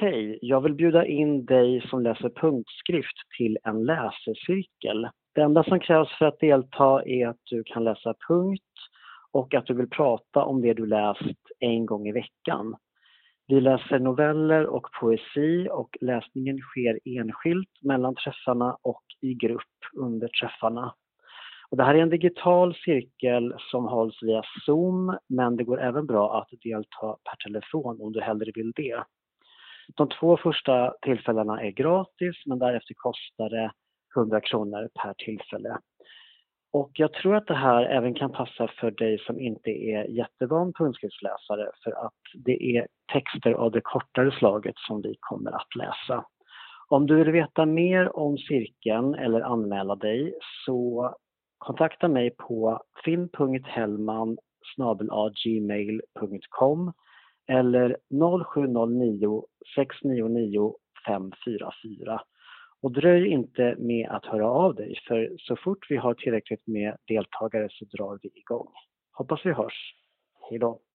Hej! Jag vill bjuda in dig som läser punktskrift till en läsecirkel. Det enda som krävs för att delta är att du kan läsa punkt och att du vill prata om det du läst en gång i veckan. Vi läser noveller och poesi och läsningen sker enskilt mellan träffarna och i grupp under träffarna. Och det här är en digital cirkel som hålls via Zoom men det går även bra att delta per telefon om du hellre vill det. De två första tillfällena är gratis men därefter kostar det 100 kronor per tillfälle. Och jag tror att det här även kan passa för dig som inte är jättevan punktskriftsläsare för att det är texter av det kortare slaget som vi kommer att läsa. Om du vill veta mer om cirkeln eller anmäla dig så kontakta mig på finn.hellman gmail.com eller 0709 699 544. Och dröj inte med att höra av dig för så fort vi har tillräckligt med deltagare så drar vi igång. Hoppas vi hörs. hejdå!